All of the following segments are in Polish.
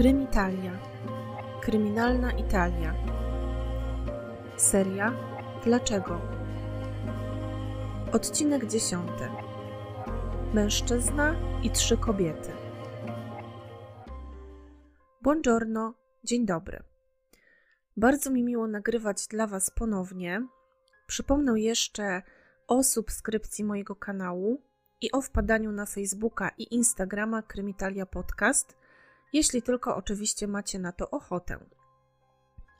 Krymitalia. Kryminalna Italia. Seria Dlaczego? Odcinek dziesiąty. Mężczyzna i trzy kobiety. Buongiorno, dzień dobry. Bardzo mi miło nagrywać dla Was ponownie. Przypomnę jeszcze o subskrypcji mojego kanału i o wpadaniu na Facebooka i Instagrama Krymitalia Podcast, jeśli tylko oczywiście macie na to ochotę.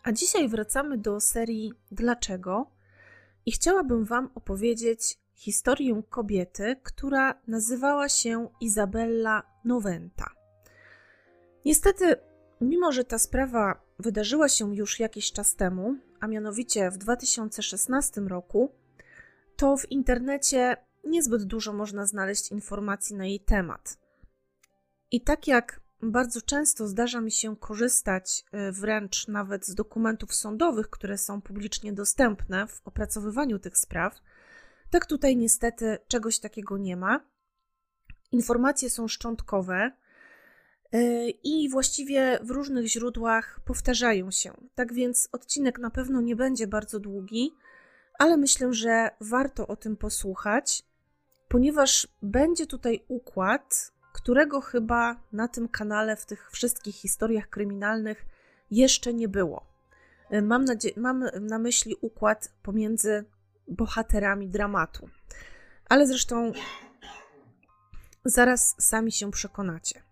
A dzisiaj wracamy do serii Dlaczego? I chciałabym Wam opowiedzieć historię kobiety, która nazywała się Izabella Noventa. Niestety, mimo że ta sprawa wydarzyła się już jakiś czas temu, a mianowicie w 2016 roku, to w internecie niezbyt dużo można znaleźć informacji na jej temat. I tak jak bardzo często zdarza mi się korzystać e, wręcz nawet z dokumentów sądowych, które są publicznie dostępne w opracowywaniu tych spraw, tak tutaj niestety czegoś takiego nie ma. Informacje są szczątkowe e, i właściwie w różnych źródłach powtarzają się. Tak więc odcinek na pewno nie będzie bardzo długi, ale myślę, że warto o tym posłuchać, ponieważ będzie tutaj układ, którego chyba na tym kanale, w tych wszystkich historiach kryminalnych jeszcze nie było. Mam, mam na myśli układ pomiędzy bohaterami dramatu. Ale zresztą zaraz sami się przekonacie.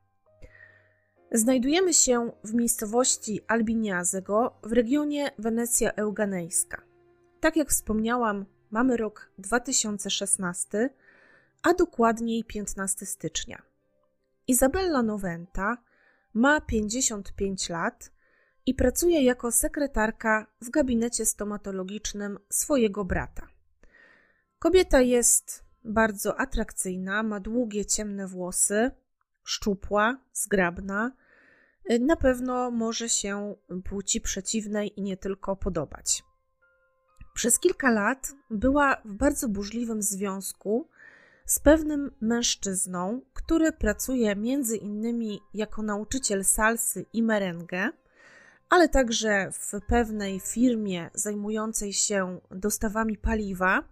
Znajdujemy się w miejscowości Albiniazego w regionie Wenecja Euganejska. Tak jak wspomniałam, mamy rok 2016, a dokładniej 15 stycznia. Izabella Noventa ma 55 lat i pracuje jako sekretarka w gabinecie stomatologicznym swojego brata. Kobieta jest bardzo atrakcyjna, ma długie, ciemne włosy, szczupła, zgrabna. Na pewno może się płci przeciwnej i nie tylko podobać. Przez kilka lat była w bardzo burzliwym związku z pewnym mężczyzną, który pracuje między innymi jako nauczyciel salsy i merengue, ale także w pewnej firmie zajmującej się dostawami paliwa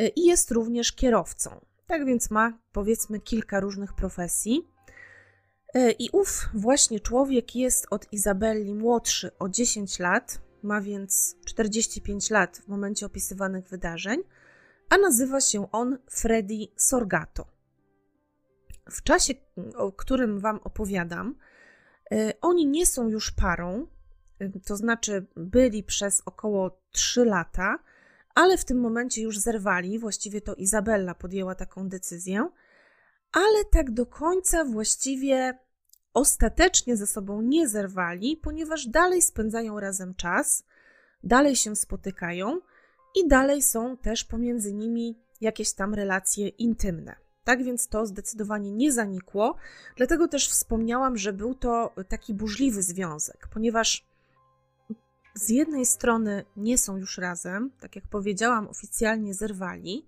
y, i jest również kierowcą. Tak więc ma powiedzmy kilka różnych profesji. Y, I ów właśnie człowiek jest od Izabelli młodszy o 10 lat, ma więc 45 lat w momencie opisywanych wydarzeń a nazywa się on Freddy Sorgato. W czasie, o którym Wam opowiadam, y, oni nie są już parą, y, to znaczy byli przez około 3 lata, ale w tym momencie już zerwali, właściwie to Izabella podjęła taką decyzję, ale tak do końca właściwie ostatecznie ze sobą nie zerwali, ponieważ dalej spędzają razem czas, dalej się spotykają i dalej są też pomiędzy nimi jakieś tam relacje intymne. Tak więc to zdecydowanie nie zanikło, dlatego też wspomniałam, że był to taki burzliwy związek, ponieważ z jednej strony nie są już razem, tak jak powiedziałam, oficjalnie zerwali,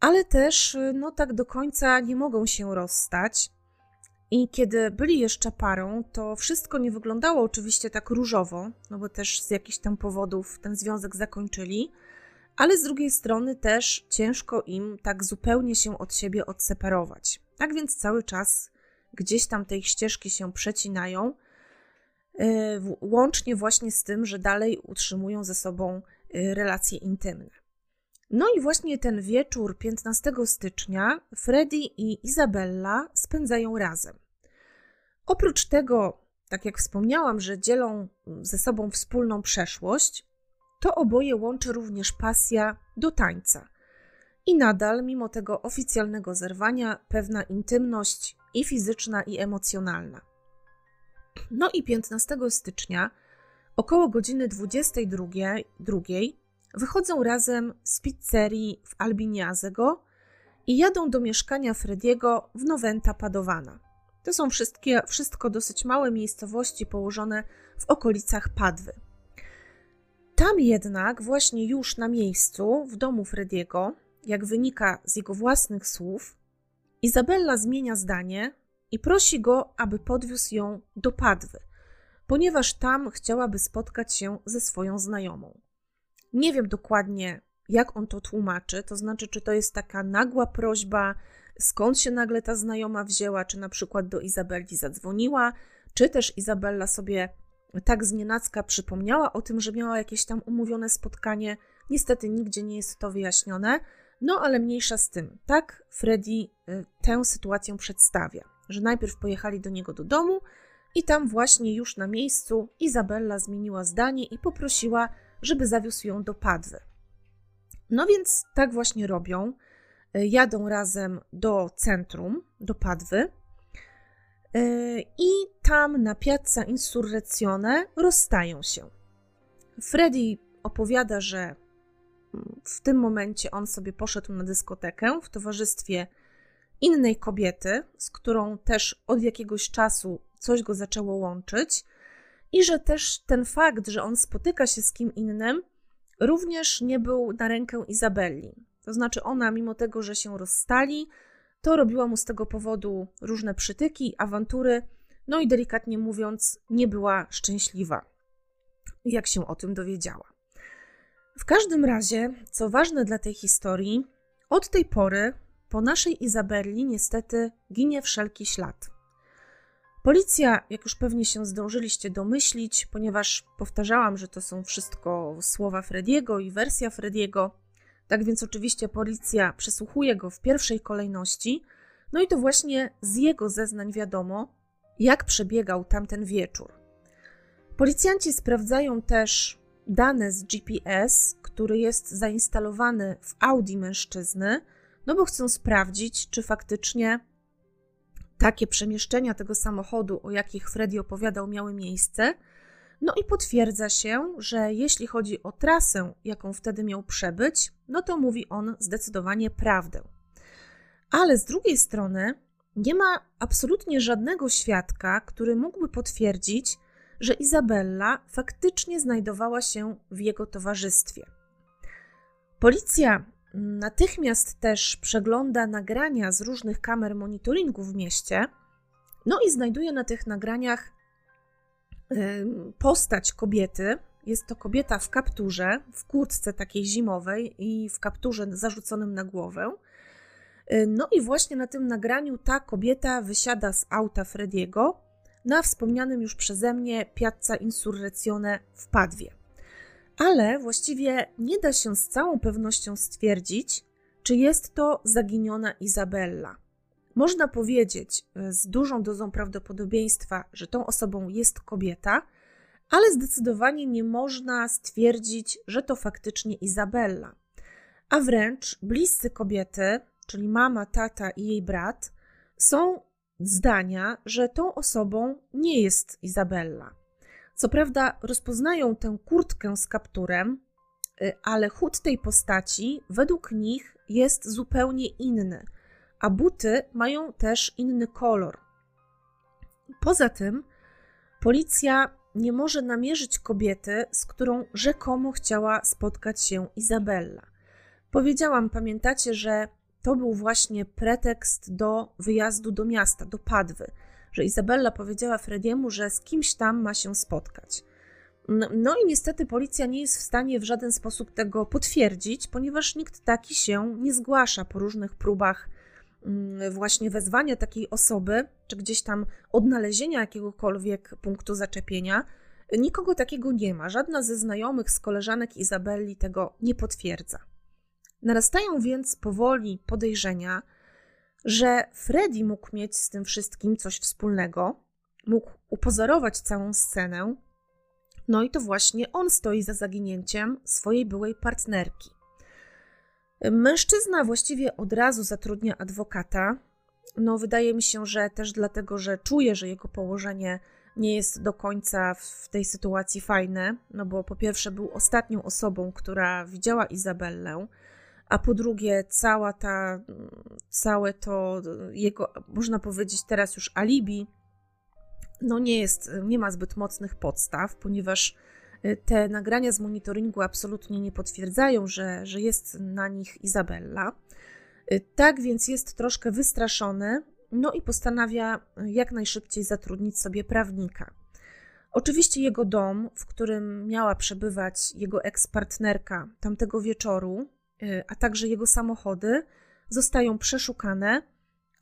ale też no tak do końca nie mogą się rozstać. I kiedy byli jeszcze parą, to wszystko nie wyglądało oczywiście tak różowo, no bo też z jakichś tam powodów ten związek zakończyli, ale z drugiej strony też ciężko im tak zupełnie się od siebie odseparować. Tak więc cały czas gdzieś tam te ich ścieżki się przecinają, yy, łącznie właśnie z tym, że dalej utrzymują ze sobą yy, relacje intymne. No i właśnie ten wieczór 15 stycznia Freddy i Izabella spędzają razem. Oprócz tego, tak jak wspomniałam, że dzielą ze sobą wspólną przeszłość, to oboje łączy również pasja do tańca. I nadal, mimo tego oficjalnego zerwania, pewna intymność i fizyczna, i emocjonalna. No i 15 stycznia, około godziny 22, wychodzą razem z pizzerii w Albiniazego i jadą do mieszkania Frediego w Noventa Padowana. To są wszystkie, wszystko dosyć małe miejscowości położone w okolicach Padwy. Tam jednak, właśnie już na miejscu, w domu Frediego, jak wynika z jego własnych słów, Izabella zmienia zdanie i prosi go, aby podwiózł ją do Padwy, ponieważ tam chciałaby spotkać się ze swoją znajomą. Nie wiem dokładnie, jak on to tłumaczy, to znaczy, czy to jest taka nagła prośba, skąd się nagle ta znajoma wzięła, czy na przykład do Izabeli zadzwoniła, czy też Izabella sobie tak znienacka przypomniała o tym, że miała jakieś tam umówione spotkanie. Niestety nigdzie nie jest to wyjaśnione, no ale mniejsza z tym. Tak Freddy y, tę sytuację przedstawia, że najpierw pojechali do niego do domu i tam właśnie już na miejscu Izabella zmieniła zdanie i poprosiła, żeby zawiózł ją do Padwy. No więc tak właśnie robią. Y, jadą razem do centrum, do Padwy y, i tam na Piazza Insurrezione rozstają się. Freddy opowiada, że w tym momencie on sobie poszedł na dyskotekę w towarzystwie innej kobiety, z którą też od jakiegoś czasu coś go zaczęło łączyć, i że też ten fakt, że on spotyka się z kim innym, również nie był na rękę Izabelli. To znaczy, ona, mimo tego, że się rozstali, to robiła mu z tego powodu różne przytyki, awantury, no i delikatnie mówiąc, nie była szczęśliwa, jak się o tym dowiedziała. W każdym razie, co ważne dla tej historii, od tej pory po naszej Izabelli niestety ginie wszelki ślad. Policja, jak już pewnie się zdążyliście domyślić, ponieważ powtarzałam, że to są wszystko słowa Frediego i wersja Frediego, tak więc oczywiście policja przesłuchuje go w pierwszej kolejności, no i to właśnie z jego zeznań wiadomo, jak przebiegał tamten wieczór. Policjanci sprawdzają też dane z GPS, który jest zainstalowany w Audi mężczyzny, no bo chcą sprawdzić, czy faktycznie takie przemieszczenia tego samochodu, o jakich Freddy opowiadał, miały miejsce. No i potwierdza się, że jeśli chodzi o trasę, jaką wtedy miał przebyć, no to mówi on zdecydowanie prawdę. Ale z drugiej strony nie ma absolutnie żadnego świadka, który mógłby potwierdzić, że Izabella faktycznie znajdowała się w jego towarzystwie. Policja natychmiast też przegląda nagrania z różnych kamer monitoringu w mieście, no i znajduje na tych nagraniach postać kobiety. Jest to kobieta w kapturze, w kurtce takiej zimowej i w kapturze zarzuconym na głowę. No i właśnie na tym nagraniu ta kobieta wysiada z auta Frediego na wspomnianym już przeze mnie Piazza Insurrezione w Padwie. Ale właściwie nie da się z całą pewnością stwierdzić, czy jest to zaginiona Izabella. Można powiedzieć e, z dużą dozą prawdopodobieństwa, że tą osobą jest kobieta, ale zdecydowanie nie można stwierdzić, że to faktycznie Izabella. A wręcz bliscy kobiety, czyli mama, tata i jej brat, są zdania, że tą osobą nie jest Izabella. Co prawda rozpoznają tę kurtkę z kapturem, y, ale chód tej postaci według nich jest zupełnie inny, a buty mają też inny kolor. Poza tym, policja nie może namierzyć kobiety, z którą rzekomo chciała spotkać się Izabella. Powiedziałam, pamiętacie, że to był właśnie pretekst do wyjazdu do miasta, do Padwy, że Izabella powiedziała Frediemu, że z kimś tam ma się spotkać. No i niestety policja nie jest w stanie w żaden sposób tego potwierdzić, ponieważ nikt taki się nie zgłasza po różnych próbach mm, właśnie wezwania takiej osoby, czy gdzieś tam odnalezienia jakiegokolwiek punktu zaczepienia. Nikogo takiego nie ma. Żadna ze znajomych, z koleżanek Izabelli tego nie potwierdza. Narastają więc powoli podejrzenia, że Freddy mógł mieć z tym wszystkim coś wspólnego, mógł upozorować całą scenę, no i to właśnie on stoi za zaginięciem swojej byłej partnerki. Mężczyzna właściwie od razu zatrudnia adwokata. No, wydaje mi się, że też dlatego, że czuje, że jego położenie nie jest do końca w tej sytuacji fajne, no bo po pierwsze był ostatnią osobą, która widziała Izabellę, a po drugie cała ta, całe to jego, można powiedzieć teraz już alibi, no nie jest, nie ma zbyt mocnych podstaw, ponieważ y, te nagrania z monitoringu absolutnie nie potwierdzają, że, że jest na nich Izabella. Y, tak więc jest troszkę wystraszony, no i postanawia jak najszybciej zatrudnić sobie prawnika. Oczywiście jego dom, w którym miała przebywać jego ekspartnerka tamtego wieczoru, y, a także jego samochody zostają przeszukane,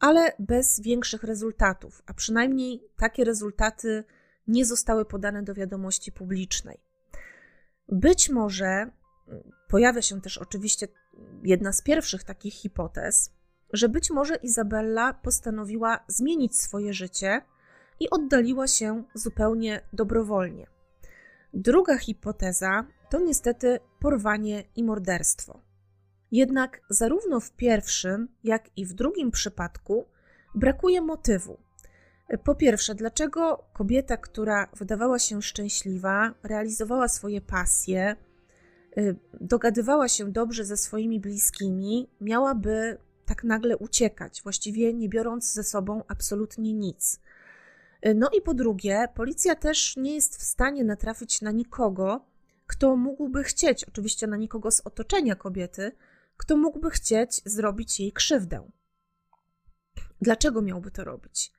ale bez większych rezultatów, a przynajmniej takie rezultaty nie zostały podane do wiadomości publicznej. Być może y, pojawia się też oczywiście jedna z pierwszych takich hipotez, że być może Izabella postanowiła zmienić swoje życie i oddaliła się zupełnie dobrowolnie. Druga hipoteza to niestety porwanie i morderstwo. Jednak zarówno w pierwszym, jak i w drugim przypadku brakuje motywu. Po pierwsze, dlaczego kobieta, która wydawała się szczęśliwa, realizowała swoje pasje, y, dogadywała się dobrze ze swoimi bliskimi, miałaby tak nagle uciekać, właściwie nie biorąc ze sobą absolutnie nic. No i po drugie, policja też nie jest w stanie natrafić na nikogo, kto mógłby chcieć, oczywiście na nikogo z otoczenia kobiety, kto mógłby chcieć zrobić jej krzywdę. Dlaczego miałby to robić?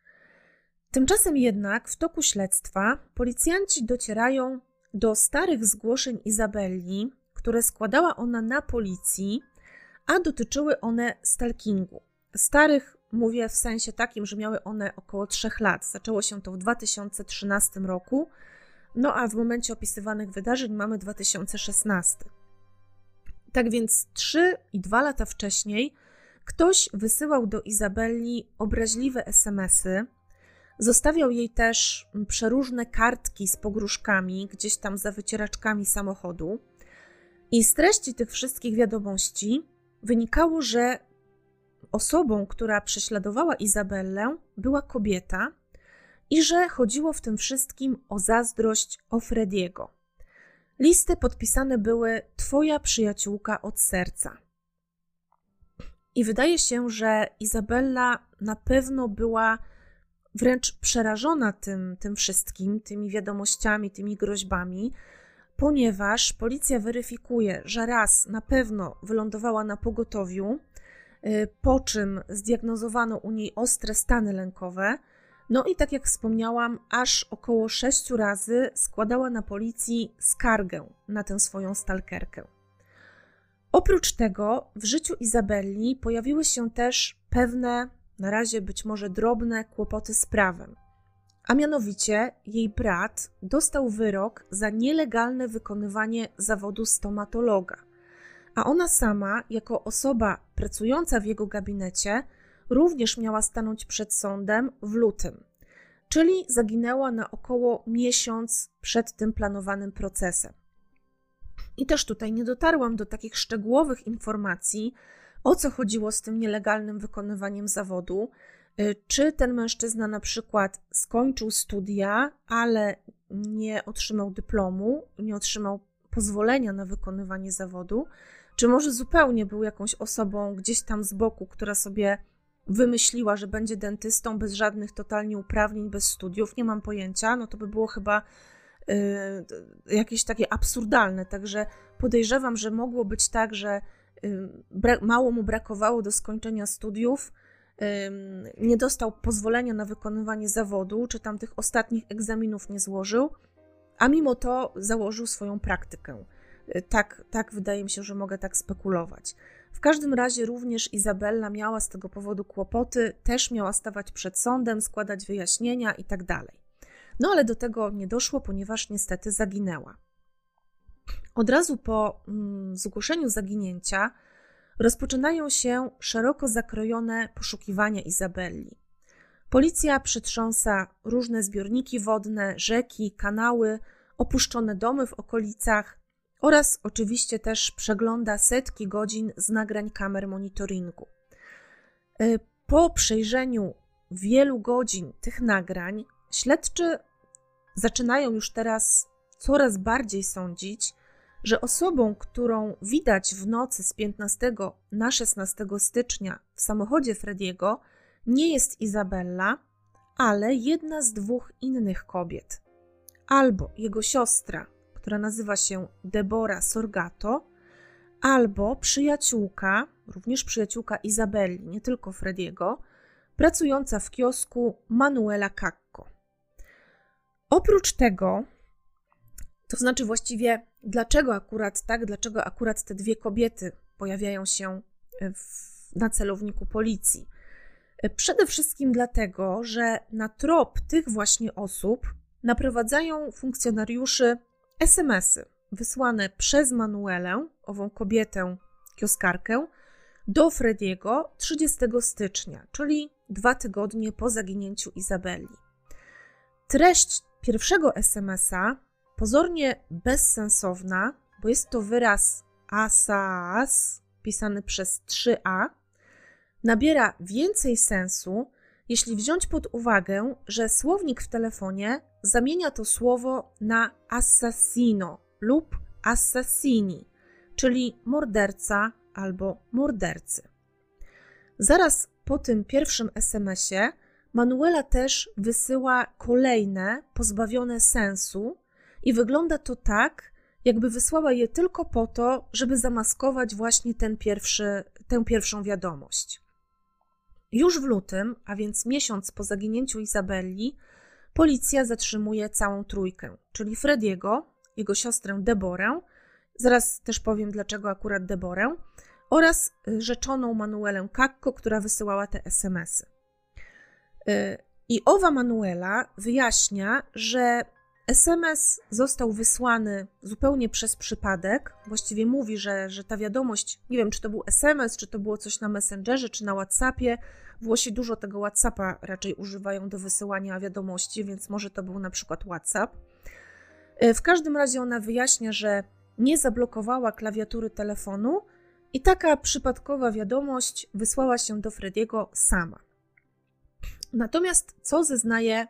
Tymczasem jednak w toku śledztwa policjanci docierają do starych zgłoszeń Izabelli, które składała ona na policji, a dotyczyły one stalkingu. Starych mówię w sensie takim, że miały one około 3 lat. Zaczęło się to w 2013 roku, no a w momencie opisywanych wydarzeń mamy 2016. Tak więc 3 i 2 lata wcześniej ktoś wysyłał do Izabelli obraźliwe SMSy, Zostawiał jej też przeróżne kartki z pogróżkami gdzieś tam za wycieraczkami samochodu. I z treści tych wszystkich wiadomości wynikało, że osobą, która prześladowała Izabellę, była kobieta i że chodziło w tym wszystkim o zazdrość o Frediego. Listy podpisane były Twoja przyjaciółka od serca. I wydaje się, że Izabella na pewno była wręcz przerażona tym, tym wszystkim, tymi wiadomościami, tymi groźbami, ponieważ policja weryfikuje, że raz na pewno wylądowała na pogotowiu, y, po czym zdiagnozowano u niej ostre stany lękowe. No i tak jak wspomniałam, aż około sześciu razy składała na policji skargę na tę swoją stalkerkę. Oprócz tego w życiu Izabelli pojawiły się też pewne, na razie być może drobne kłopoty z prawem. A mianowicie jej brat dostał wyrok za nielegalne wykonywanie zawodu stomatologa, a ona sama, jako osoba pracująca w jego gabinecie, również miała stanąć przed sądem w lutym, czyli zaginęła na około miesiąc przed tym planowanym procesem. I też tutaj nie dotarłam do takich szczegółowych informacji, o co chodziło z tym nielegalnym wykonywaniem zawodu. Y, czy ten mężczyzna na przykład skończył studia, ale nie otrzymał dyplomu, nie otrzymał pozwolenia na wykonywanie zawodu, czy może zupełnie był jakąś osobą gdzieś tam z boku, która sobie wymyśliła, że będzie dentystą bez żadnych totalnie uprawnień, bez studiów, nie mam pojęcia, no to by było chyba y, jakieś takie absurdalne. Także podejrzewam, że mogło być tak, że mało mu brakowało do skończenia studiów, nie dostał pozwolenia na wykonywanie zawodu, czy tam tych ostatnich egzaminów nie złożył, a mimo to założył swoją praktykę. Y, tak, tak wydaje mi się, że mogę tak spekulować. Każdym razie również Izabella miała z tego powodu kłopoty, też miała stawać przed sądem, składać wyjaśnienia itd. Tak no ale do tego nie doszło, ponieważ niestety zaginęła. Od razu po mm, zgłoszeniu zaginięcia rozpoczynają się szeroko zakrojone poszukiwania Izabelli. Policja przytrząsa różne zbiorniki wodne, rzeki, kanały, opuszczone domy w okolicach oraz oczywiście też przegląda setki godzin z nagrań kamer monitoringu. Y, po przejrzeniu wielu godzin tych nagrań, śledczy zaczynają już teraz coraz bardziej sądzić, że osobą, którą widać w nocy z 15 na 16 stycznia w samochodzie Frediego, nie jest Izabella, ale jedna z dwóch innych kobiet. Albo jego siostra, która nazywa się Debora Sorgato, albo przyjaciółka, również przyjaciółka Izabelli, nie tylko Frediego, pracująca w kiosku Manuela Kakko. Oprócz tego, to znaczy właściwie, dlaczego akurat tak, dlaczego akurat te dwie kobiety pojawiają się w, na celowniku policji? Przede wszystkim dlatego, że na trop tych właśnie osób naprowadzają funkcjonariuszy SMS-y wysłane przez Manuelę, ową kobietę, kioskarkę, do Frediego 30 stycznia, czyli dwa tygodnie po zaginięciu Izabeli. Treść pierwszego SMS-a, pozornie bezsensowna, bo jest to wyraz asas pisany przez 3a, nabiera więcej sensu, jeśli wziąć pod uwagę, że słownik w telefonie zamienia to słowo na assassino lub assassini, czyli morderca albo mordercy. Zaraz po tym pierwszym SMS-ie Manuela też wysyła kolejne pozbawione sensu i wygląda to tak, jakby wysłała je tylko po to, żeby zamaskować właśnie ten pierwszy, tę pierwszą wiadomość. Już w lutym, a więc miesiąc po zaginięciu Izabelli, policja zatrzymuje całą trójkę, czyli Frediego, jego siostrę Deborę, zaraz też powiem dlaczego akurat Deborę, oraz rzeczoną Manuelę Kakko, która wysyłała te SMSy. Y, I owa Manuela wyjaśnia, że SMS został wysłany zupełnie przez przypadek. Właściwie mówi, że, że ta wiadomość, nie wiem, czy to był SMS, czy to było coś na Messengerze, czy na WhatsAppie. Włosi dużo tego WhatsAppa raczej używają do wysyłania wiadomości, więc może to był na przykład WhatsApp. Y, w każdym razie ona wyjaśnia, że nie zablokowała klawiatury telefonu i taka przypadkowa wiadomość wysłała się do Frediego sama. Natomiast co zeznaje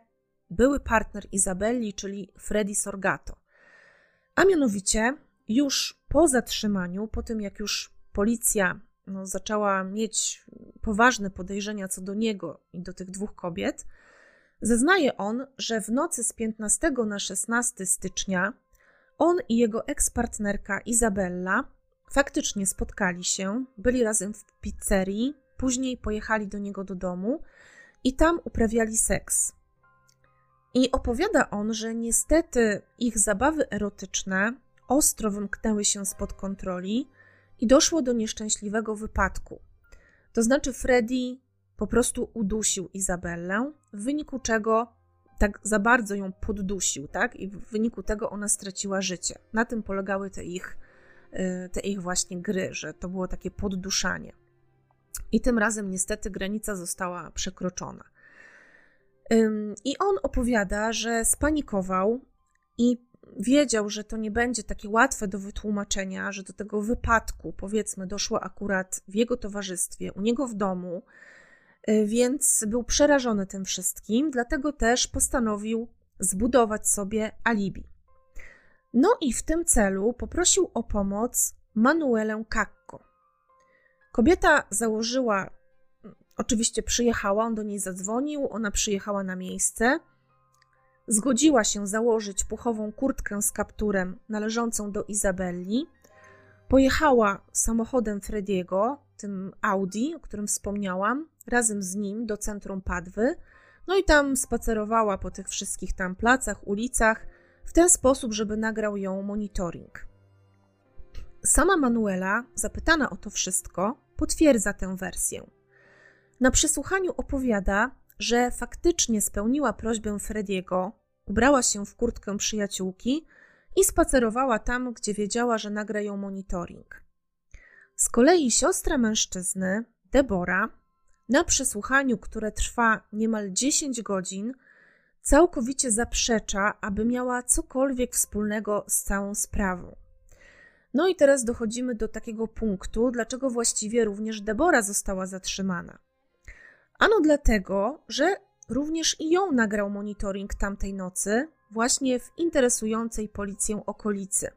były partner Izabelli, czyli Freddy Sorgato? A mianowicie już po zatrzymaniu, po tym jak już policja no, zaczęła mieć poważne podejrzenia co do niego i do tych dwóch kobiet, zeznaje on, że w nocy z 15 na 16 stycznia on i jego ekspartnerka Izabella faktycznie spotkali się, byli razem w pizzerii, później pojechali do niego do domu i tam uprawiali seks. I opowiada on, że niestety ich zabawy erotyczne ostro wymknęły się spod kontroli i doszło do nieszczęśliwego wypadku. To znaczy, Freddy po prostu udusił Izabellę, w wyniku czego tak za bardzo ją poddusił, tak? I w wyniku tego ona straciła życie. Na tym polegały te ich, y, te ich właśnie gry, że to było takie podduszanie. I tym razem niestety granica została przekroczona. I on opowiada, że spanikował i wiedział, że to nie będzie takie łatwe do wytłumaczenia, że do tego wypadku, powiedzmy, doszło akurat w jego towarzystwie, u niego w domu, y, więc był przerażony tym wszystkim, dlatego też postanowił zbudować sobie alibi. No i w tym celu poprosił o pomoc Manuelę Kakko. Kobieta założyła, oczywiście przyjechała, on do niej zadzwonił, ona przyjechała na miejsce. Zgodziła się założyć puchową kurtkę z kapturem należącą do Izabelli. Pojechała samochodem Frediego, tym Audi, o którym wspomniałam, razem z nim do centrum Padwy. No i tam spacerowała po tych wszystkich tam placach, ulicach, w ten sposób, żeby nagrał ją monitoring. Sama Manuela, zapytana o to wszystko, potwierdza tę wersję. Na przesłuchaniu opowiada, że faktycznie spełniła prośbę Frediego, ubrała się w kurtkę przyjaciółki i spacerowała tam, gdzie wiedziała, że nagra ją monitoring. Z kolei siostra mężczyzny, Debora, na przesłuchaniu, które trwa niemal 10 godzin, całkowicie zaprzecza, aby miała cokolwiek wspólnego z całą sprawą. No i teraz dochodzimy do takiego punktu, dlaczego właściwie również Debora została zatrzymana. Ano dlatego, że również i ją nagrał monitoring tamtej nocy, właśnie w interesującej policję okolicy.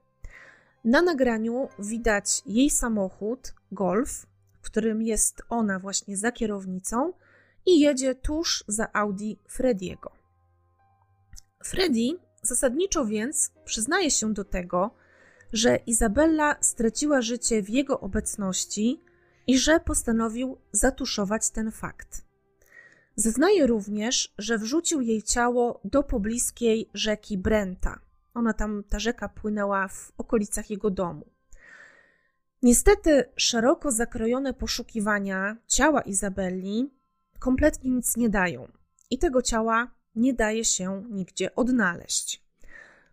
Na nagraniu widać jej samochód, Golf, w którym jest ona właśnie za kierownicą i jedzie tuż za Audi Frediego. Freddy zasadniczo więc przyznaje się do tego, że Izabella straciła życie w jego obecności i że postanowił zatuszować ten fakt. Zeznaje również, że wrzucił jej ciało do pobliskiej rzeki Brenta. Ona tam, ta rzeka płynęła w okolicach jego domu. Niestety, szeroko zakrojone poszukiwania ciała Izabelli kompletnie nic nie dają i tego ciała nie daje się nigdzie odnaleźć.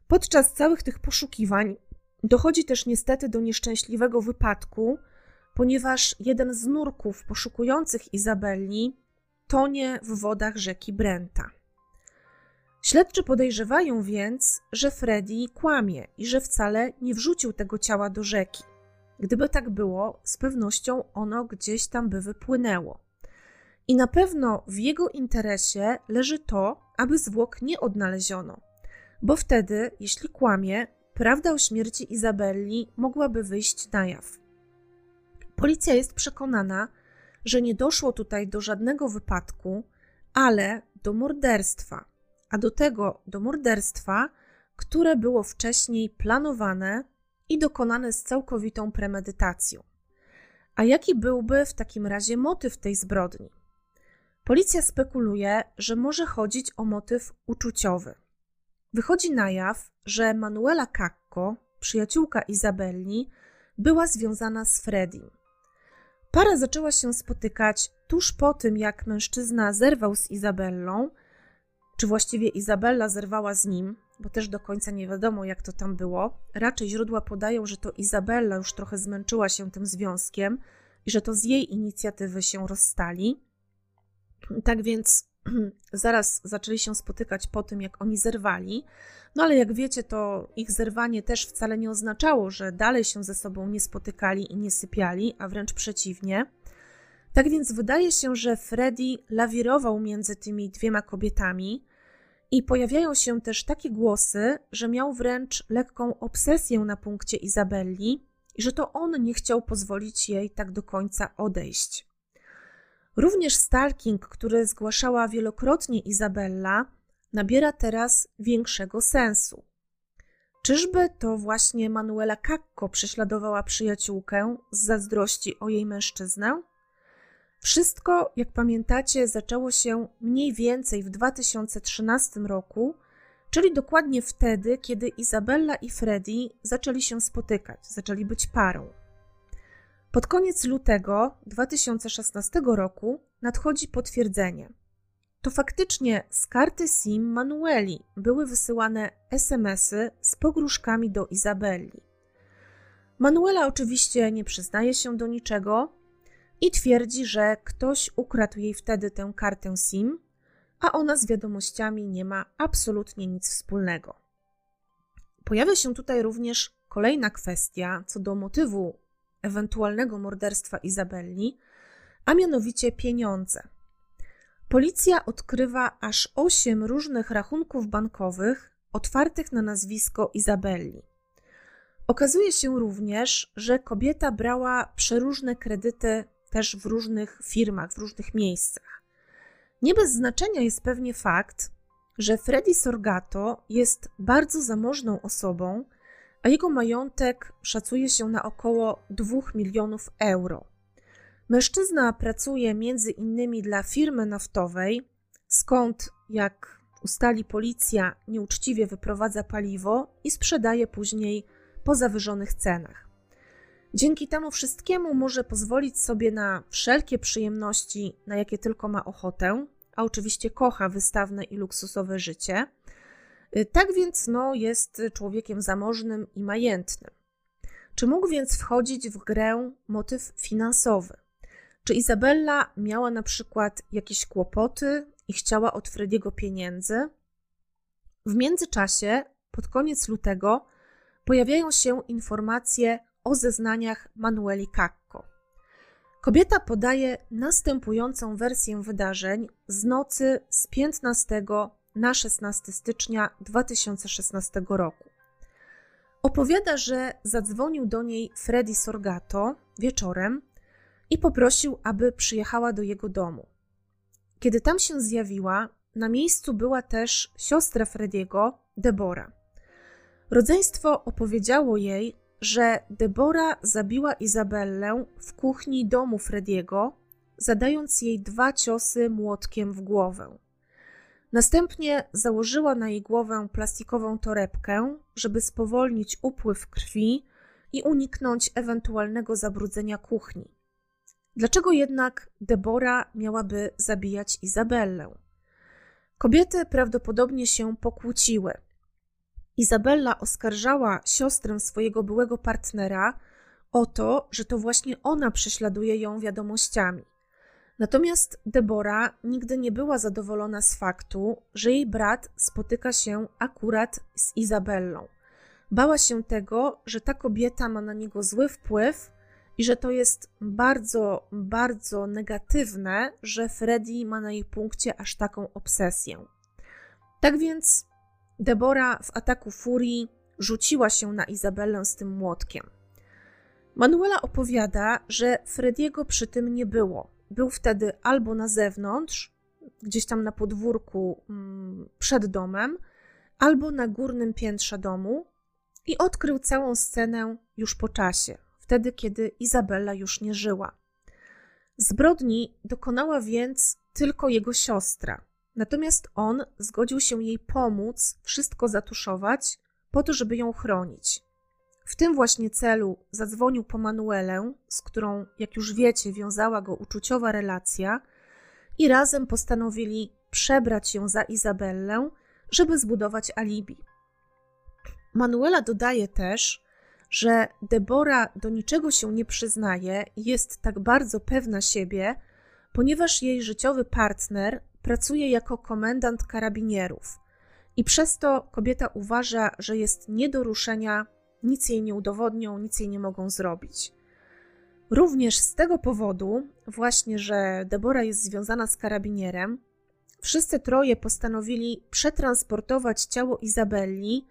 Podczas całych tych poszukiwań dochodzi też niestety do nieszczęśliwego wypadku, ponieważ jeden z nurków poszukujących Izabelli tonie w wodach rzeki Brenta. Śledczy podejrzewają więc, że Freddy kłamie i że wcale nie wrzucił tego ciała do rzeki. Gdyby tak było, z pewnością ono gdzieś tam by wypłynęło. I na pewno w jego interesie leży to, aby zwłok nie odnaleziono, bo wtedy, jeśli kłamie, prawda o śmierci Izabelli mogłaby wyjść na jaw. Policja jest przekonana, że nie doszło tutaj do żadnego wypadku, ale do morderstwa, a do tego do morderstwa, które było wcześniej planowane i dokonane z całkowitą premedytacją. A jaki byłby w takim razie motyw tej zbrodni? Policja spekuluje, że może chodzić o motyw uczuciowy. Wychodzi na jaw, że Manuela Cacco, przyjaciółka Izabelli, była związana z Fredim. Para zaczęła się spotykać tuż po tym, jak mężczyzna zerwał z Izabellą, czy właściwie Izabella zerwała z nim, bo też do końca nie wiadomo, jak to tam było. Raczej źródła podają, że to Izabella już trochę zmęczyła się tym związkiem i że to z jej inicjatywy się rozstali. Tak więc zaraz zaczęli się spotykać po tym, jak oni zerwali. No ale jak wiecie, to ich zerwanie też wcale nie oznaczało, że dalej się ze sobą nie spotykali i nie sypiali, a wręcz przeciwnie. Tak więc wydaje się, że Freddy lawirował między tymi dwiema kobietami i pojawiają się też takie głosy, że miał wręcz lekką obsesję na punkcie Izabelli i że to on nie chciał pozwolić jej tak do końca odejść. Również stalking, który zgłaszała wielokrotnie Izabella, nabiera teraz większego sensu. Czyżby to właśnie Manuela Cacco prześladowała przyjaciółkę z zazdrości o jej mężczyznę? Wszystko, jak pamiętacie, zaczęło się mniej więcej w 2013 roku, czyli dokładnie wtedy, kiedy Izabella i Freddy zaczęli się spotykać, zaczęli być parą. Pod koniec lutego 2016 roku nadchodzi potwierdzenie. To faktycznie z karty SIM Manueli były wysyłane SMSy z pogróżkami do Izabelli. Manuela oczywiście nie przyznaje się do niczego i twierdzi, że ktoś ukradł jej wtedy tę kartę SIM, a ona z wiadomościami nie ma absolutnie nic wspólnego. Pojawia się tutaj również kolejna kwestia co do motywu ewentualnego morderstwa Izabelli, a mianowicie pieniądze. Policja odkrywa aż osiem różnych rachunków bankowych otwartych na nazwisko Izabelli. Okazuje się również, że kobieta brała przeróżne kredyty też w różnych firmach, w różnych miejscach. Nie bez znaczenia jest pewnie fakt, że Freddy Sorgato jest bardzo zamożną osobą, a jego majątek szacuje się na około 2 milionów euro. Mężczyzna pracuje między innymi dla firmy naftowej, skąd, jak ustali policja, nieuczciwie wyprowadza paliwo i sprzedaje później po zawyżonych cenach. Dzięki temu wszystkiemu może pozwolić sobie na wszelkie przyjemności, na jakie tylko ma ochotę, a oczywiście kocha wystawne i luksusowe życie. Tak więc no, jest człowiekiem zamożnym i majętnym. Czy mógł więc wchodzić w grę motyw finansowy? Czy Izabella miała na przykład jakieś kłopoty i chciała od Frediego pieniędzy? W międzyczasie, pod koniec lutego, pojawiają się informacje o zeznaniach Manueli Cacco. Kobieta podaje następującą wersję wydarzeń z nocy z 15 na 16 stycznia 2016 roku. Opowiada, że zadzwonił do niej Freddy Sorgato wieczorem i poprosił, aby przyjechała do jego domu. Kiedy tam się zjawiła, na miejscu była też siostra Frediego, Debora. Rodzeństwo opowiedziało jej, że Debora zabiła Izabellę w kuchni domu Frediego zadając jej dwa ciosy młotkiem w głowę. Następnie założyła na jej głowę plastikową torebkę, żeby spowolnić upływ krwi i uniknąć ewentualnego zabrudzenia kuchni. Dlaczego jednak Debora miałaby zabijać Izabellę? Kobiety prawdopodobnie się pokłóciły. Izabella oskarżała siostrę swojego byłego partnera o to, że to właśnie ona prześladuje ją wiadomościami. Natomiast Debora nigdy nie była zadowolona z faktu, że jej brat spotyka się akurat z Izabellą. Bała się tego, że ta kobieta ma na niego zły wpływ i że to jest bardzo, bardzo negatywne, że Freddy ma na jej punkcie aż taką obsesję. Tak więc Debora w ataku furii rzuciła się na Izabellę z tym młotkiem. Manuela opowiada, że Frediego przy tym nie było. Był wtedy albo na zewnątrz, gdzieś tam na podwórku mm, przed domem, albo na górnym piętrze domu i odkrył całą scenę już po czasie, wtedy kiedy Izabella już nie żyła. Zbrodni dokonała więc tylko jego siostra, natomiast on zgodził się jej pomóc wszystko zatuszować po to, żeby ją chronić. W tym właśnie celu zadzwonił po Manuelę, z którą, jak już wiecie, wiązała go uczuciowa relacja, i razem postanowili przebrać się za Izabellę, żeby zbudować alibi. Manuela dodaje też, że Debora do niczego się nie przyznaje i jest tak bardzo pewna siebie, ponieważ jej życiowy partner pracuje jako komendant karabinierów i przez to kobieta uważa, że jest nie do ruszenia, nic jej nie udowodnią, nic jej nie mogą zrobić. Również z tego powodu, właśnie, że Debora jest związana z karabinierem, wszyscy troje postanowili przetransportować ciało Izabelli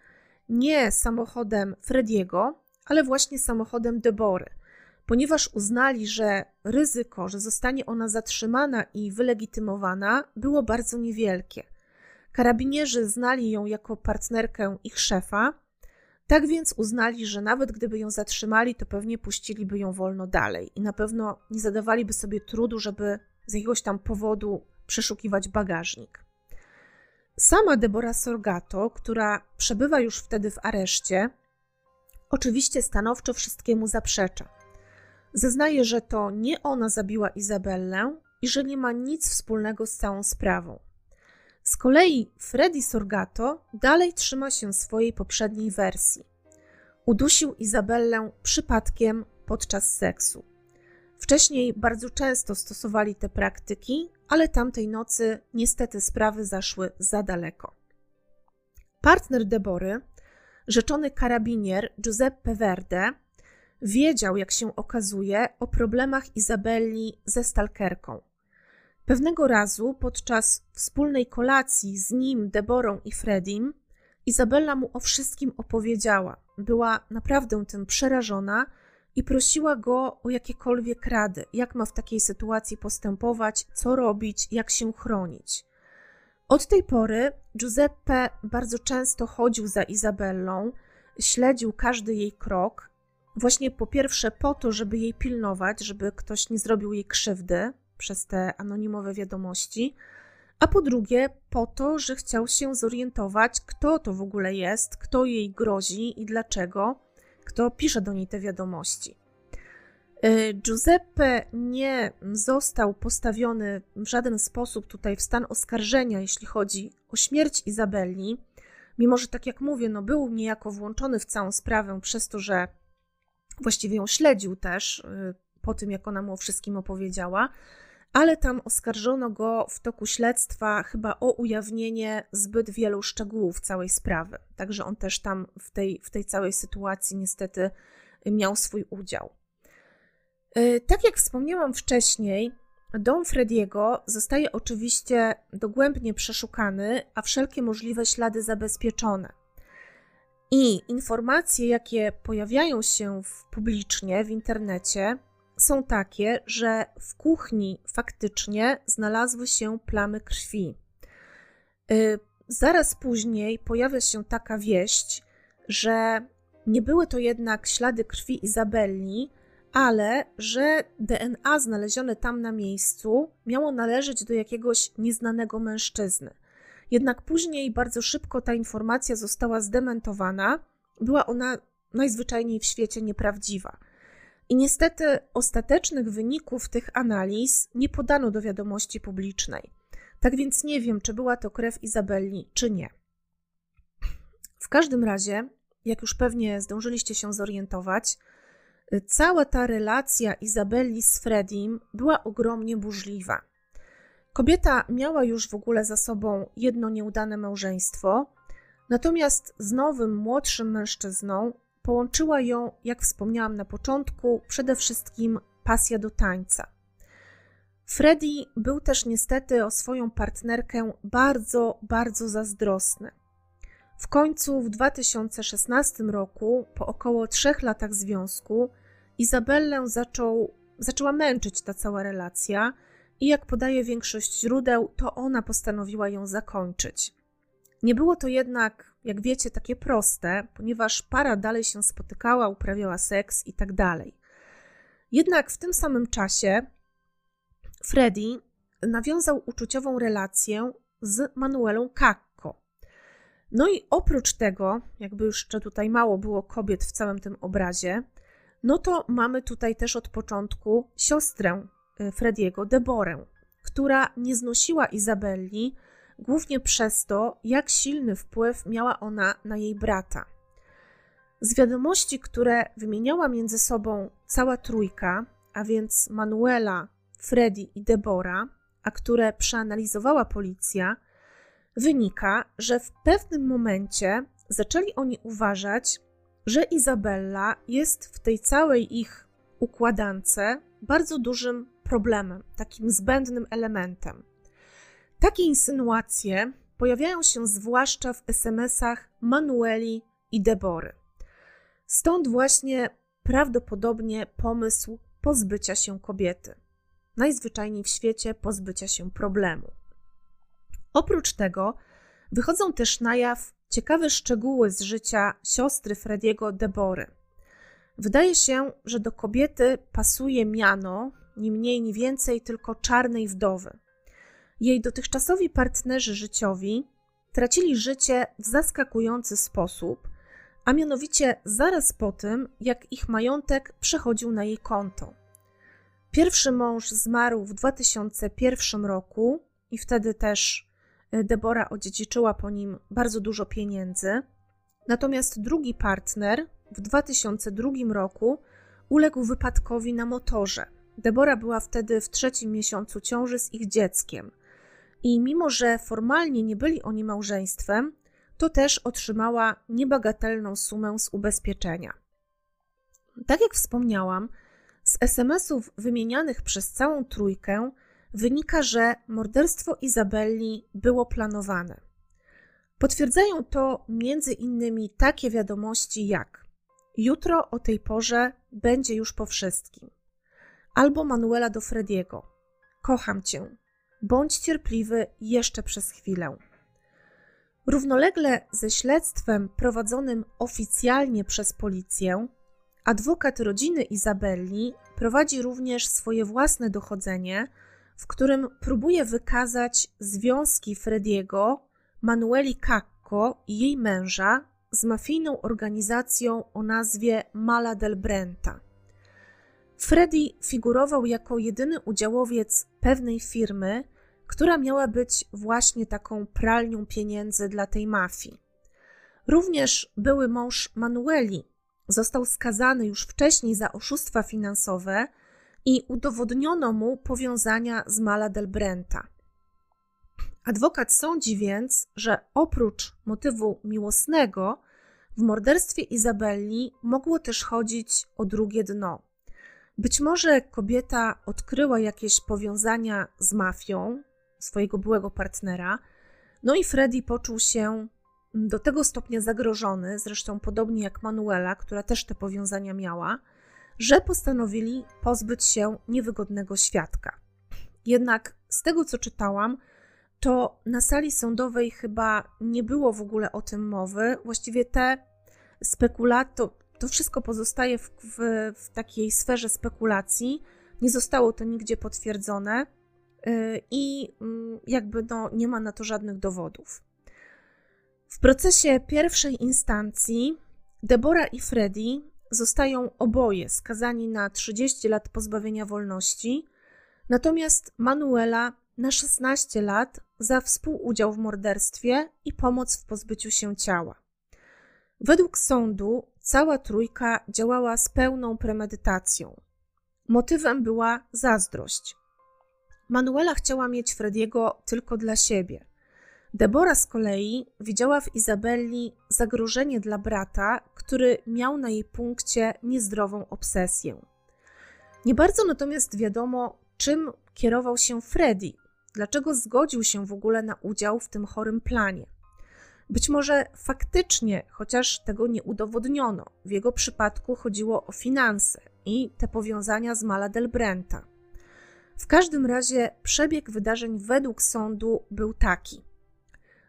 nie samochodem Frediego, ale właśnie samochodem Debory, ponieważ uznali, że ryzyko, że zostanie ona zatrzymana i wylegitymowana, było bardzo niewielkie. Karabinierzy znali ją jako partnerkę ich szefa, tak więc uznali, że nawet gdyby ją zatrzymali, to pewnie puściliby ją wolno dalej i na pewno nie zadawaliby sobie trudu, żeby z jakiegoś tam powodu przeszukiwać bagażnik. Sama Deborah Sorgato, która przebywa już wtedy w areszcie, oczywiście stanowczo wszystkiemu zaprzecza. Zeznaje, że to nie ona zabiła Izabellę i że nie ma nic wspólnego z całą sprawą. Z kolei Freddy Sorgato dalej trzyma się swojej poprzedniej wersji. Udusił Izabellę przypadkiem podczas seksu. Wcześniej bardzo często stosowali te praktyki, ale tamtej nocy niestety sprawy zaszły za daleko. Partner Debory, rzeczony karabinier Giuseppe Verde, wiedział, jak się okazuje, o problemach Izabelli ze stalkerką. Pewnego razu podczas wspólnej kolacji z nim, Deborą i Fredim, Izabella mu o wszystkim opowiedziała. Była naprawdę tym przerażona i prosiła go o jakiekolwiek rady, jak ma w takiej sytuacji postępować, co robić, jak się chronić. Od tej pory Giuseppe bardzo często chodził za Izabellą, śledził każdy jej krok, właśnie po pierwsze po to, żeby jej pilnować, żeby ktoś nie zrobił jej krzywdy przez te anonimowe wiadomości, a po drugie po to, że chciał się zorientować, kto to w ogóle jest, kto jej grozi i dlaczego, kto pisze do niej te wiadomości. Y, Giuseppe nie został postawiony w żaden sposób tutaj w stan oskarżenia, jeśli chodzi o śmierć Izabelli, mimo że, tak jak mówię, no był niejako włączony w całą sprawę przez to, że właściwie ją śledził też y, po tym, jak ona mu o wszystkim opowiedziała, ale tam oskarżono go w toku śledztwa chyba o ujawnienie zbyt wielu szczegółów całej sprawy. Także on też tam w tej, w tej całej sytuacji niestety miał swój udział. Y, tak jak wspomniałam wcześniej, dom Frediego zostaje oczywiście dogłębnie przeszukany, a wszelkie możliwe ślady zabezpieczone. I informacje, jakie pojawiają się w, publicznie w internecie, są takie, że w kuchni faktycznie znalazły się plamy krwi. Y, zaraz później pojawia się taka wieść, że nie były to jednak ślady krwi Izabelli, ale że DNA znalezione tam na miejscu miało należeć do jakiegoś nieznanego mężczyzny. Jednak później bardzo szybko ta informacja została zdementowana. Była ona najzwyczajniej w świecie nieprawdziwa. I niestety ostatecznych wyników tych analiz nie podano do wiadomości publicznej. Tak więc nie wiem, czy była to krew Izabelli, czy nie. W każdym razie, jak już pewnie zdążyliście się zorientować, cała ta relacja Izabelli z Fredim była ogromnie burzliwa. Kobieta miała już w ogóle za sobą jedno nieudane małżeństwo, natomiast z nowym, młodszym mężczyzną połączyła ją, jak wspomniałam na początku, przede wszystkim pasja do tańca. Freddy był też niestety o swoją partnerkę bardzo, bardzo zazdrosny. W końcu w 2016 roku, po około trzech latach związku, Izabellę zaczął, zaczęła męczyć ta cała relacja i jak podaje większość źródeł, to ona postanowiła ją zakończyć. Nie było to jednak, jak wiecie, takie proste, ponieważ para dalej się spotykała, uprawiała seks i tak dalej. Jednak w tym samym czasie Freddy nawiązał uczuciową relację z Manuelą Kakko. No i oprócz tego, jakby jeszcze tutaj mało było kobiet w całym tym obrazie, no to mamy tutaj też od początku siostrę y, Frediego, Deborę, która nie znosiła Izabelli, głównie przez to, jak silny wpływ miała ona na jej brata. Z wiadomości, które wymieniała między sobą cała trójka, a więc Manuela, Freddy i Debora, a które przeanalizowała policja, wynika, że w pewnym momencie zaczęli oni uważać, że Izabella jest w tej całej ich układance bardzo dużym problemem, takim zbędnym elementem. Takie insynuacje pojawiają się zwłaszcza w SMS-ach Manueli i Debory. Stąd właśnie prawdopodobnie pomysł pozbycia się kobiety. Najzwyczajniej w świecie pozbycia się problemu. Oprócz tego wychodzą też na jaw ciekawe szczegóły z życia siostry Frediego Debory. Wydaje się, że do kobiety pasuje miano, ni mniej, ni więcej, tylko czarnej wdowy. Jej dotychczasowi partnerzy życiowi tracili życie w zaskakujący sposób, a mianowicie zaraz po tym, jak ich majątek przechodził na jej konto. Pierwszy mąż zmarł w 2001 roku i wtedy też e, Debora odziedziczyła po nim bardzo dużo pieniędzy. Natomiast drugi partner w 2002 roku uległ wypadkowi na motorze. Debora była wtedy w trzecim miesiącu ciąży z ich dzieckiem – i mimo, że formalnie nie byli oni małżeństwem, to też otrzymała niebagatelną sumę z ubezpieczenia. Tak jak wspomniałam, z SMS-ów wymienianych przez całą trójkę wynika, że morderstwo Izabelli było planowane. Potwierdzają to między innymi takie wiadomości jak jutro o tej porze będzie już po wszystkim. Albo Manuela do Frediego. Kocham cię. Bądź cierpliwy jeszcze przez chwilę. Równolegle ze śledztwem prowadzonym oficjalnie przez policję, adwokat rodziny Izabelli prowadzi również swoje własne dochodzenie, w którym próbuje wykazać związki Frediego, Manueli Cacco i jej męża z mafijną organizacją o nazwie Mala del Brenta. Freddy figurował jako jedyny udziałowiec pewnej firmy, która miała być właśnie taką pralnią pieniędzy dla tej mafii. Również były mąż Manueli został skazany już wcześniej za oszustwa finansowe i udowodniono mu powiązania z Mala del Brenta. Adwokat sądzi więc, że oprócz motywu miłosnego, w morderstwie Izabelli mogło też chodzić o drugie dno. Być może kobieta odkryła jakieś powiązania z mafią, swojego byłego partnera. No i Freddy poczuł się do tego stopnia zagrożony, zresztą podobnie jak Manuela, która też te powiązania miała, że postanowili pozbyć się niewygodnego świadka. Jednak z tego co czytałam, to na sali sądowej chyba nie było w ogóle o tym mowy. Właściwie te spekulato, to wszystko pozostaje w, w, w takiej sferze spekulacji. Nie zostało to nigdzie potwierdzone i mm, jakby no, nie ma na to żadnych dowodów. W procesie pierwszej instancji Debora i Freddy zostają oboje skazani na 30 lat pozbawienia wolności, natomiast Manuela na 16 lat za współudział w morderstwie i pomoc w pozbyciu się ciała. Według sądu cała trójka działała z pełną premedytacją. Motywem była zazdrość. Manuela chciała mieć Frediego tylko dla siebie. Debora z kolei widziała w Izabelli zagrożenie dla brata, który miał na jej punkcie niezdrową obsesję. Nie bardzo natomiast wiadomo, czym kierował się Freddy, dlaczego zgodził się w ogóle na udział w tym chorym planie. Być może faktycznie, chociaż tego nie udowodniono, w jego przypadku chodziło o finanse i te powiązania z Mala del Brenta. W każdym razie przebieg wydarzeń według sądu był taki.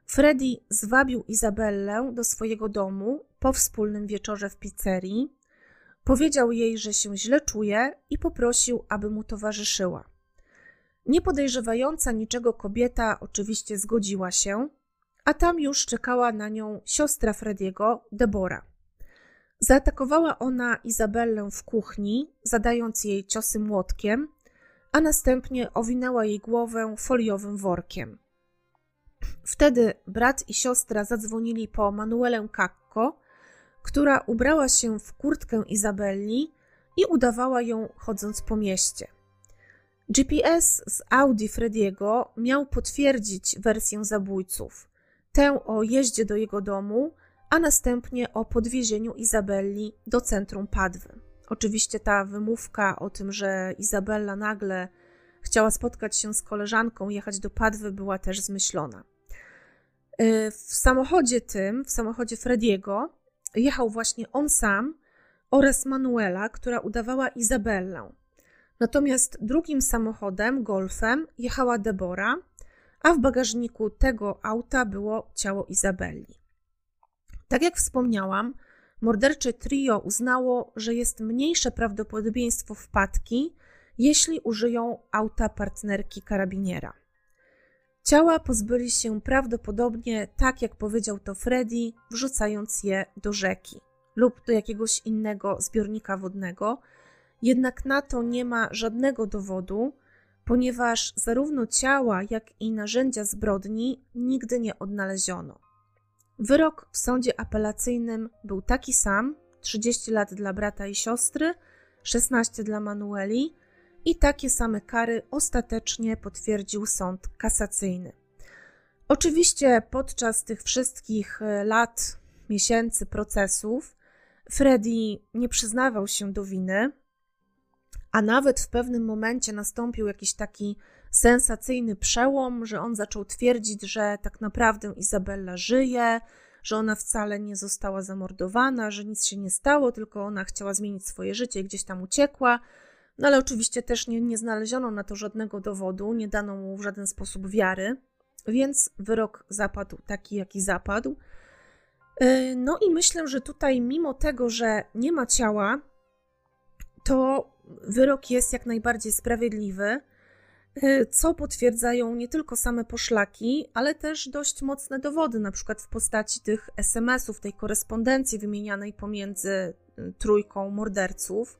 Freddy zwabił Izabellę do swojego domu po wspólnym wieczorze w pizzerii, powiedział jej, że się źle czuje i poprosił, aby mu towarzyszyła. Niepodejrzewająca niczego kobieta oczywiście zgodziła się, a tam już czekała na nią siostra Frediego, Debora. Zaatakowała ona Izabellę w kuchni, zadając jej ciosy młotkiem, a następnie owinęła jej głowę foliowym workiem. Wtedy brat i siostra zadzwonili po Manuelę Kakko, która ubrała się w kurtkę Izabelli i udawała ją chodząc po mieście. GPS z Audi Frediego miał potwierdzić wersję zabójców, tę o jeździe do jego domu, a następnie o podwiezieniu Izabelli do centrum Padwy. Oczywiście ta wymówka o tym, że Izabella nagle chciała spotkać się z koleżanką, jechać do Padwy, była też zmyślona. Y, w samochodzie tym, w samochodzie Frediego, jechał właśnie on sam oraz Manuela, która udawała Izabellę. Natomiast drugim samochodem, golfem, jechała Debora, a w bagażniku tego auta było ciało Izabelli. Tak jak wspomniałam, mordercze trio uznało, że jest mniejsze prawdopodobieństwo wpadki, jeśli użyją auta partnerki karabiniera. Ciała pozbyli się prawdopodobnie, tak jak powiedział to Freddy, wrzucając je do rzeki lub do jakiegoś innego zbiornika wodnego, jednak na to nie ma żadnego dowodu, ponieważ zarówno ciała, jak i narzędzia zbrodni nigdy nie odnaleziono. Wyrok w sądzie apelacyjnym był taki sam: 30 lat dla brata i siostry, 16 dla Manueli i takie same kary ostatecznie potwierdził sąd kasacyjny. Oczywiście podczas tych wszystkich e, lat, miesięcy procesów Freddy nie przyznawał się do winy, a nawet w pewnym momencie nastąpił jakiś taki sensacyjny przełom, że on zaczął twierdzić, że tak naprawdę Izabella żyje, że ona wcale nie została zamordowana, że nic się nie stało, tylko ona chciała zmienić swoje życie i gdzieś tam uciekła. No ale oczywiście też nie, nie znaleziono na to żadnego dowodu, nie dano mu w żaden sposób wiary, więc wyrok zapadł taki, jaki zapadł. E, no i myślę, że tutaj, mimo tego, że nie ma ciała, to wyrok jest jak najbardziej sprawiedliwy, co potwierdzają nie tylko same poszlaki, ale też dość mocne dowody, na przykład w postaci tych SMS-ów, tej korespondencji wymienianej pomiędzy trójką morderców.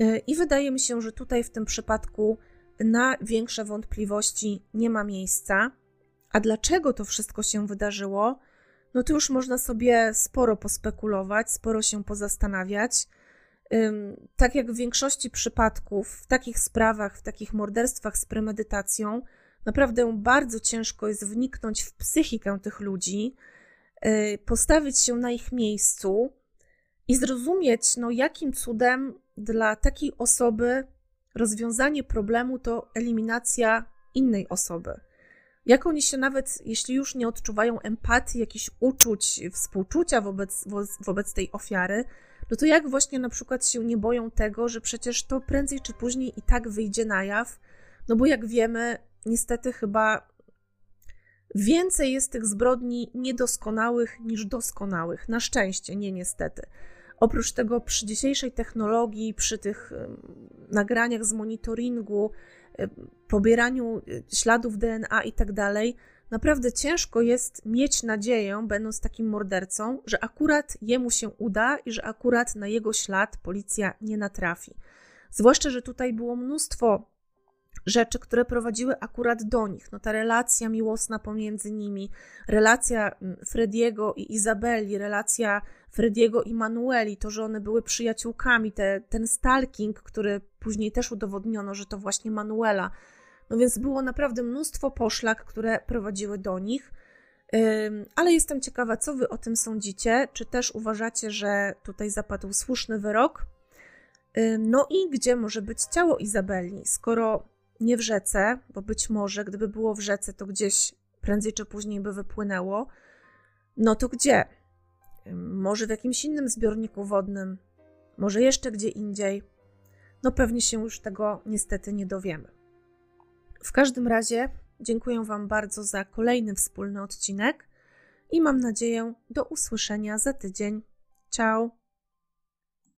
E, I wydaje mi się, że tutaj w tym przypadku na większe wątpliwości nie ma miejsca. A dlaczego to wszystko się wydarzyło? No to już można sobie sporo pospekulować, sporo się pozastanawiać. Tak jak w większości przypadków, w takich sprawach, w takich morderstwach z premedytacją, naprawdę bardzo ciężko jest wniknąć w psychikę tych ludzi, e, postawić się na ich miejscu i zrozumieć, no jakim cudem dla takiej osoby rozwiązanie problemu to eliminacja innej osoby. Jak oni się nawet, jeśli już nie odczuwają empatii, jakichś uczuć, współczucia wobec, wobec tej ofiary, no to jak właśnie na przykład się nie boją tego, że przecież to prędzej czy później i tak wyjdzie na jaw, no bo jak wiemy, niestety chyba więcej jest tych zbrodni niedoskonałych niż doskonałych. Na szczęście, nie niestety Oprócz tego, przy dzisiejszej technologii, przy tych nagraniach z monitoringu, pobieraniu y, śladów DNA i tak dalej, naprawdę ciężko jest mieć nadzieję, będąc takim mordercą, że akurat jemu się uda i że akurat na jego ślad policja nie natrafi. Zwłaszcza, że tutaj było mnóstwo rzeczy, które prowadziły akurat do nich. No ta relacja miłosna pomiędzy nimi, relacja mm, Frediego i Izabeli, relacja Frediego i Manueli, to, że one były przyjaciółkami, te, ten stalking, który później też udowodniono, że to właśnie Manuela. No więc było naprawdę mnóstwo poszlak, które prowadziły do nich. Ale jestem ciekawa, co wy o tym sądzicie. Czy też uważacie, że tutaj zapadł słuszny wyrok? No i gdzie może być ciało Izabeli, skoro nie w rzece, bo być może gdyby było w rzece, to gdzieś prędzej czy później by wypłynęło. No to gdzie? Może w jakimś innym zbiorniku wodnym, może jeszcze gdzie indziej. No pewnie się już tego niestety nie dowiemy. W każdym razie dziękuję Wam bardzo za kolejny wspólny odcinek i mam nadzieję do usłyszenia za tydzień. Ciao!